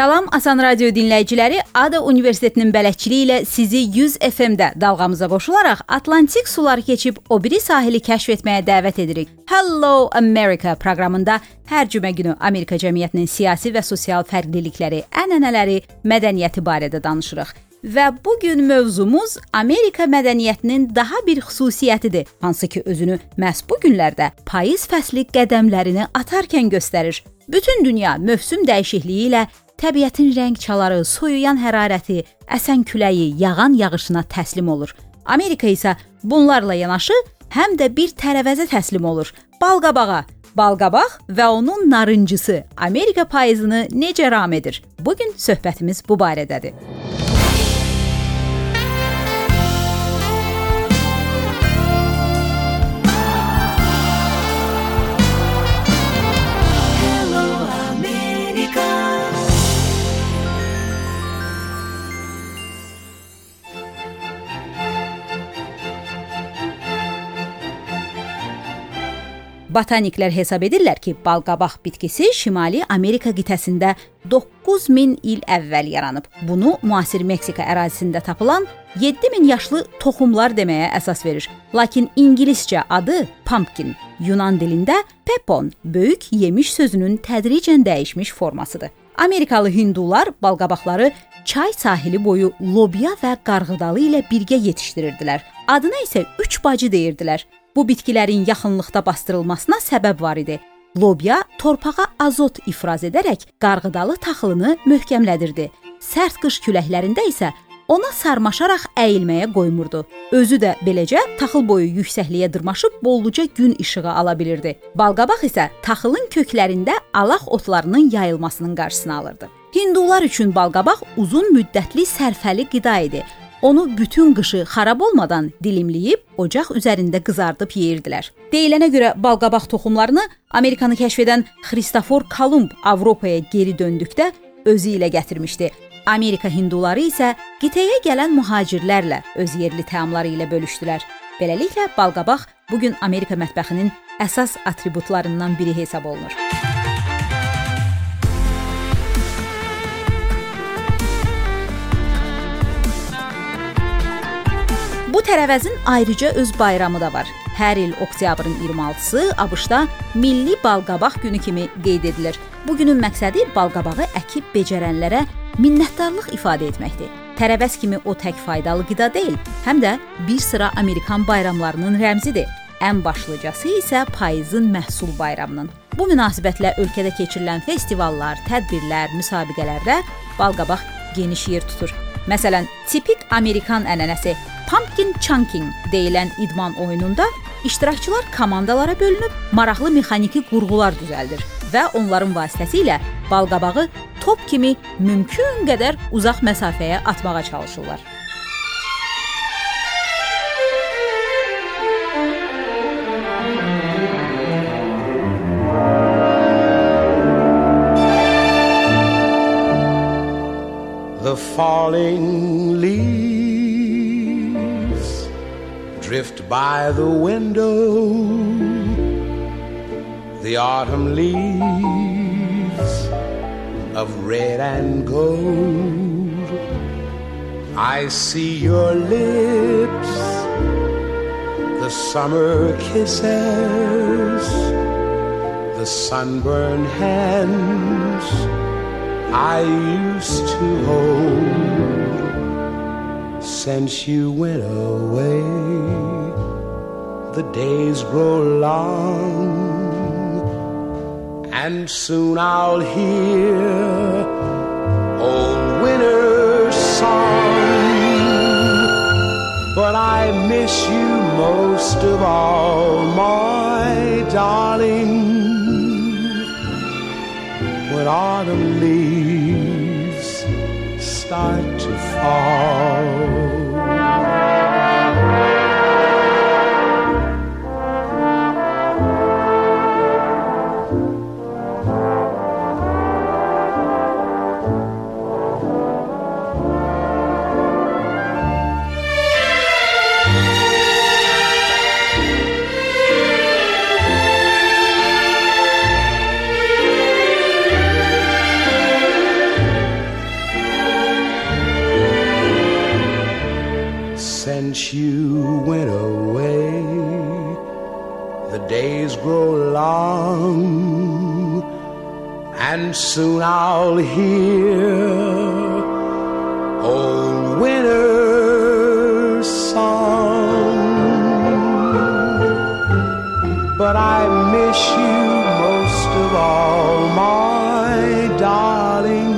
Salam Asan Radio dinləyiciləri, Ada Universitetinin bələdçiliyi ilə sizi 100 FM-də dalğamıza qoşularaq Atlantik suları keçib o biri sahili kəşf etməyə dəvət edirik. Hello America proqramında hər cümə günü Amerika cəmiyyətinin siyasi və sosial fərqlilikləri, ənənələri, mədəniyyəti barədə danışırıq. Və bu gün mövzumuz Amerika mədəniyyətinin daha bir xüsusiyyətidir, hansı ki özünü məhz bu günlərdə payız fəsli qədəmlərini atarkən göstərir. Bütün dünya mövsüm dəyişikliyi ilə təbiətin rəng çaları, soyuyan hərarəti, əsən küləyi, yağan yağışına təslim olur. Amerika isə bunlarla yanaşı həm də bir tərəvəzə təslim olur. Balqabağa, balqabaq və onun narıncısı Amerika payızını necə ram edir? Bu gün söhbətimiz bu barədədir. Botaniklər hesab edirlər ki, balqabaq bitkisi Şimali Amerika qitəsində 9000 il əvvəl yaranıb. Bunu müasir Meksika ərazisində tapılan 7000 yaşlı toxumlar deməyə əsas verir. Lakin ingiliscə adı pumpkin, Yunan dilində pepon, böyük yemiş sözünün tədricən dəyişmiş formasıdır. Amerikalı hindular balqabaqları çay sahili boyu lobya və qarğıdalı ilə birgə yetişdirirdilər. Adına isə üç bacı deyirdilər. Bu bitkilərin yaxınlıqda bastırılmasına səbəb var idi. Lobya torpağa azot ifraz edərək qarğıdalı taxılını möhkəmlədirdi. Sərt qış küləklərində isə ona sarmaşaraq əyilməyə qoymurdu. Özü də beləcə taxıl boyu yüksəkliyə dırmaşıb bolluca gün işığı ala bilirdi. Balqabaq isə taxılın köklərində alaq otlarının yayılmasının qarşısını alırdı. Hindular üçün balqabaq uzun müddətli sərfəli qida idi. Onu bütün qışı xarab olmadan dilimləyib ocaq üzərində qızardıb yeyirdilər. Deyilənə görə balqabaq toxumlarını Amerikanı kəşf edən Xristofor Kolumb Avropaya geri döndükdə özü ilə gətirmişdi. Amerika hinduları isə qitəyə gələn mühacirlərlə öz yerli təamları ilə bölüşdülər. Beləliklə balqabaq bu gün Amerika mətbəxinin əsas atributlarından biri hesab olunur. Bu tərəvəzin ayrıca öz bayramı da var. Hər il oktyabrın 26-sı ABŞ-da Milli Balqabaq günü kimi qeyd edilir. Bu günün məqsədi balqabağı əkib becərənlərə minnətdarlıq ifadə etməkdir. Tərəvəz kimi o tək faydalı qida deyil, həm də bir sıra Amerikan bayramlarının rəmzidir. Ən başlıcası isə payızın məhsul bayramının. Bu münasibətlə ölkədə keçirilən festivallar, tədbirlər, müsabiqələrdə balqabaq geniş yer tutur. Məsələn, tipik Amerikan ənənəsi Pumpkin Chunking deyilən idman oyununda iştirakçılar komandalara bölünüb maraqlı mexaniki qurğular düzəldir və onların vasitəsilə balqabağı top kimi mümkün qədər uzaq məsafəyə atmağa çalışırlar. The falling leaves drift by the window. The autumn leaves of red and gold. I see your lips, the summer kisses, the sunburned hands I used to hold since you went away. The days grow long, and soon I'll hear old winter's song. But I miss you most of all, my darling when autumn leaves start fall. But I miss you most of all, my darling,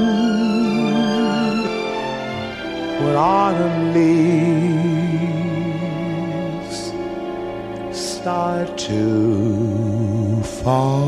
when autumn leaves start to fall.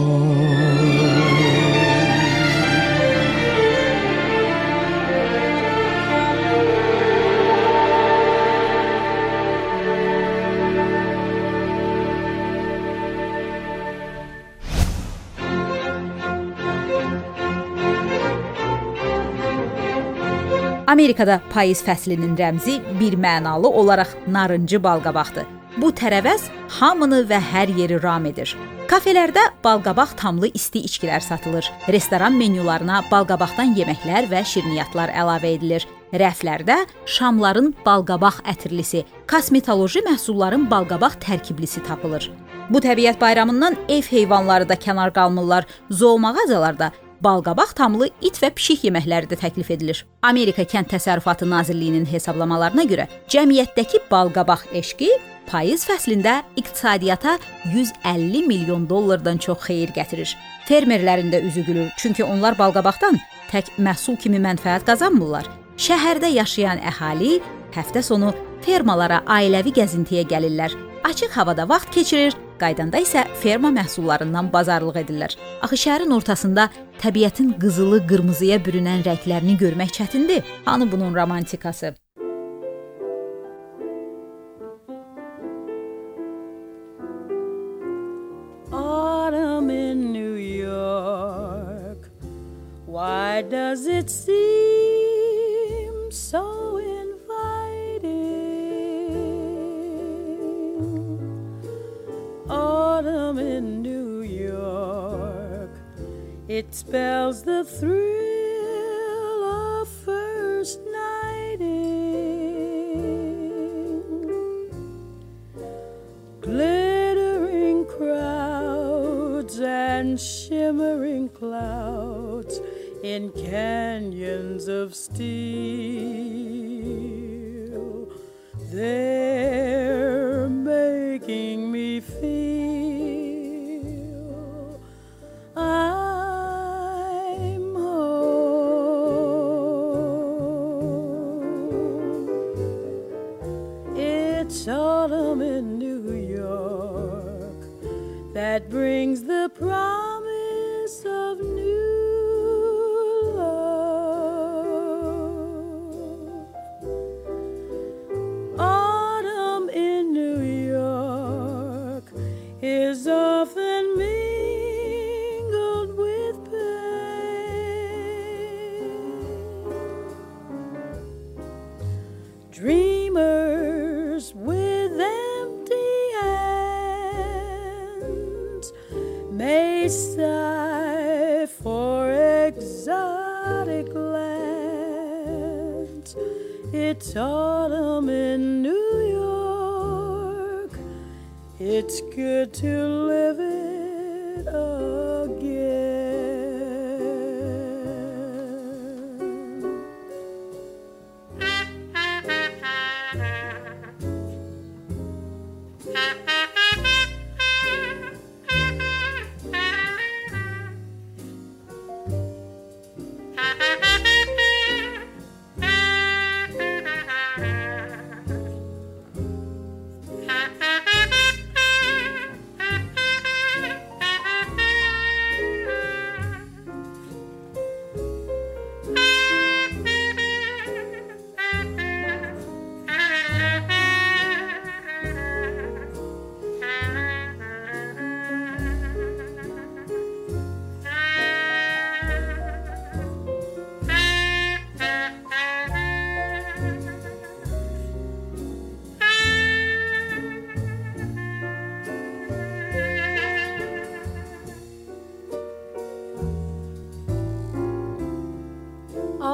Amerikada payız fəslinin rəmzi bir mənalı olaraq narıncı balqabaqdır. Bu tərəvəz hamını və hər yeri ram edir. Kafelərdə balqabaq tamlı isti içkilər satılır. Restoran menyularına balqabaqdan yeməklər və şirniyyatlar əlavə edilir. Rəflərdə şamların balqabaq ətirlisi, kosmetoloji məhsulların balqabaq tərkiblisi tapılır. Bu təbiət bayramından ev heyvanları da kənar qalmırlar. Zoomağazalarda balqabaq tamlı it və pişik yeməkləri də təklif edilir. Amerika Kənd Təsərrüfatı Nazirliyinin hesablamalarına görə cəmiyyətdəki balqabaq eşqi payız fəslində iqtisadiyyata 150 milyon dollardan çox xeyir gətirir. Fermerlərin də üzü gülür, çünki onlar balqabaqdan tək məhsul kimi mənfəət qazanmırlar. Şəhərdə yaşayan əhali həftə sonu fermalara ailəvi gəzintiyə gəlirlər. Açıq havada vaxt keçirir, Qaydanda isə ferma məhsullarından bazarlıq edirlər. Axı şəhərin ortasında təbiətin qızılı, qırmızıya bürünən rənglərini görmək çətindir. Hanı bunun romantikası? Autumn in New York. Why does it seem It spells the thrill of first nighting. Glittering crowds and shimmering clouds in canyons of steel. They're autumn in New York that brings the promise of new sigh for exotic lands. It's autumn in New York. It's good to live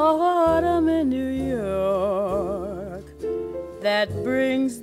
Autumn in New York that brings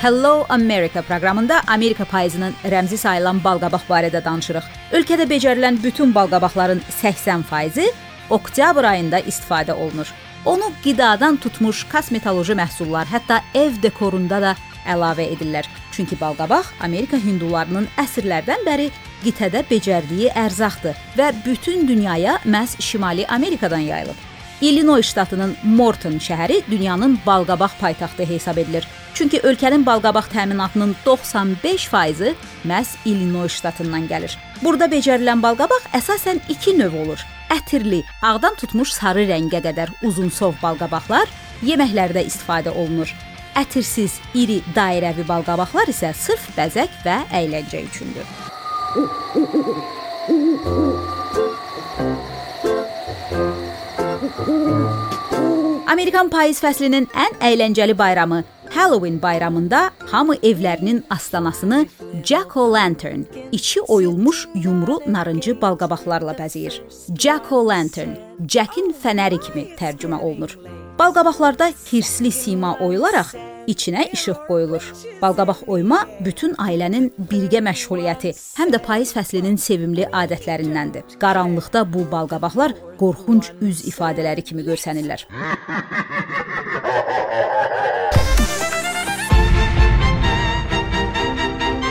Hello America proqramında Amerika payızının rəmzi sayılan balqabaq barədə danışırıq. Ölkədə becərilən bütün balqabaqların 80%-i oktyabr ayında istifadə olunur. Onu qidadan tutmuş kosmetoloji məhsullar, hətta ev dekorunda da əlavə edirlər. Çünki balqabaq Amerika hindularının əsrlərdən bəri qitədə becərdiyi ərzaqdır və bütün dünyaya məhz Şimali Amerikadan yayılıb. Illinois ştatının Morton şəhəri dünyanın balqabaq paytaxtı hesab edilir. Çünki ölkənin balqabaq təminatının 95%-i məhz Illinois ştatından gəlir. Burada becərilən balqabaq əsasən 2 növ olur. Ətirli, ağdan tutmuş sarı rəngə qədər uzunsov balqabaqlar yeməklərdə istifadə olunur. Ətirsiz, iri dairəvi balqabaqlar isə sırf bəzək və əyləncə üçündür. Amerikan payız fəslinin ən əyləncəli bayramı Halloween bayramında hamı evlərinin astanasını Jack-o'-lantern, içi oyulmuş yumru narıncı balqabaqlarla bəzəyir. Jack-o'-lantern, Jackin fənəri kimi tərcümə olunur. Balqabaqlarda hirsli sima oyularaq içinə işıq qoyulur. Balqabaq oyma bütün ailənin birgə məşğuliyyəti, həm də payız fəslinin sevimli adətlərindəndir. Qaranlıqda bu balqabaqlar qorxunc üz ifadələri kimi görsənirlər.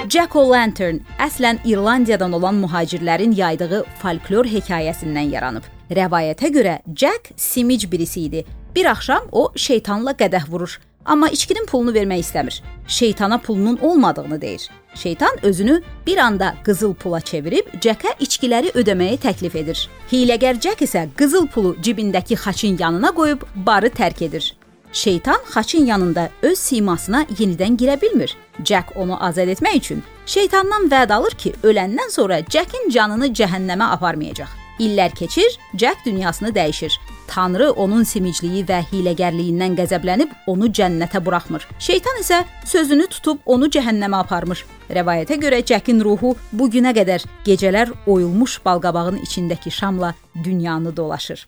Jack-o'-lantern əslən İrlandiyadan olan mühacirlərin yaydığı folklor hekayəsindən yaranıb. Rəvayətə görə Jack simic birisi idi. Bir axşam o şeytanla qədəh vurur, amma içkinin pulunu vermək istəmir. Şeytana pulunun olmadığını deyir. Şeytan özünü bir anda qızıl pula çevirib Jackə içkiləri ödəməyi təklif edir. Hiləgər Jack isə qızıl pulu cibindəki xaçın yanına qoyub barı tərk edir. Şeytan xaçın yanında öz simasına yenidən girə bilmir. Jack onu azad etmək üçün şeytandan vəd alır ki, öləndən sonra Jackin canını cəhənnəmə aparmayacaq. İllər keçir, Jack dünyasını dəyişir. Tanrı onun simicliyi və hiləgərliyindən qəzəblənib onu cənnətə buraxmır. Şeytan isə sözünü tutub onu cəhənnəmə aparmır. Rəvayətə görə Jackin ruhu bu günə qədər gecələr oyulmuş balqabağın içindəki şamla dünyanı dolaşır.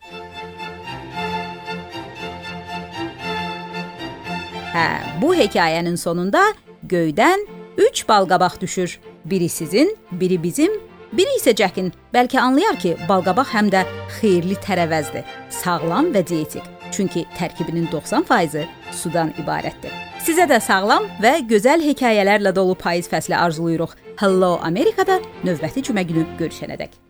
Hə, bu hekayənin sonunda göydən 3 balqabaq düşür. Biri sizin, biri bizim, biri isə Jackin. Bəlkə anlayar ki, balqabaq həm də xeyirli tərəvəzdir, sağlam və dietik. Çünki tərkibinin 90%-i sudan ibarətdir. Sizə də sağlam və gözəl hekayələrlə dolu payız fəsli arzulayırıq. Hello Amerikada növbəti cümə günü görüşənədək.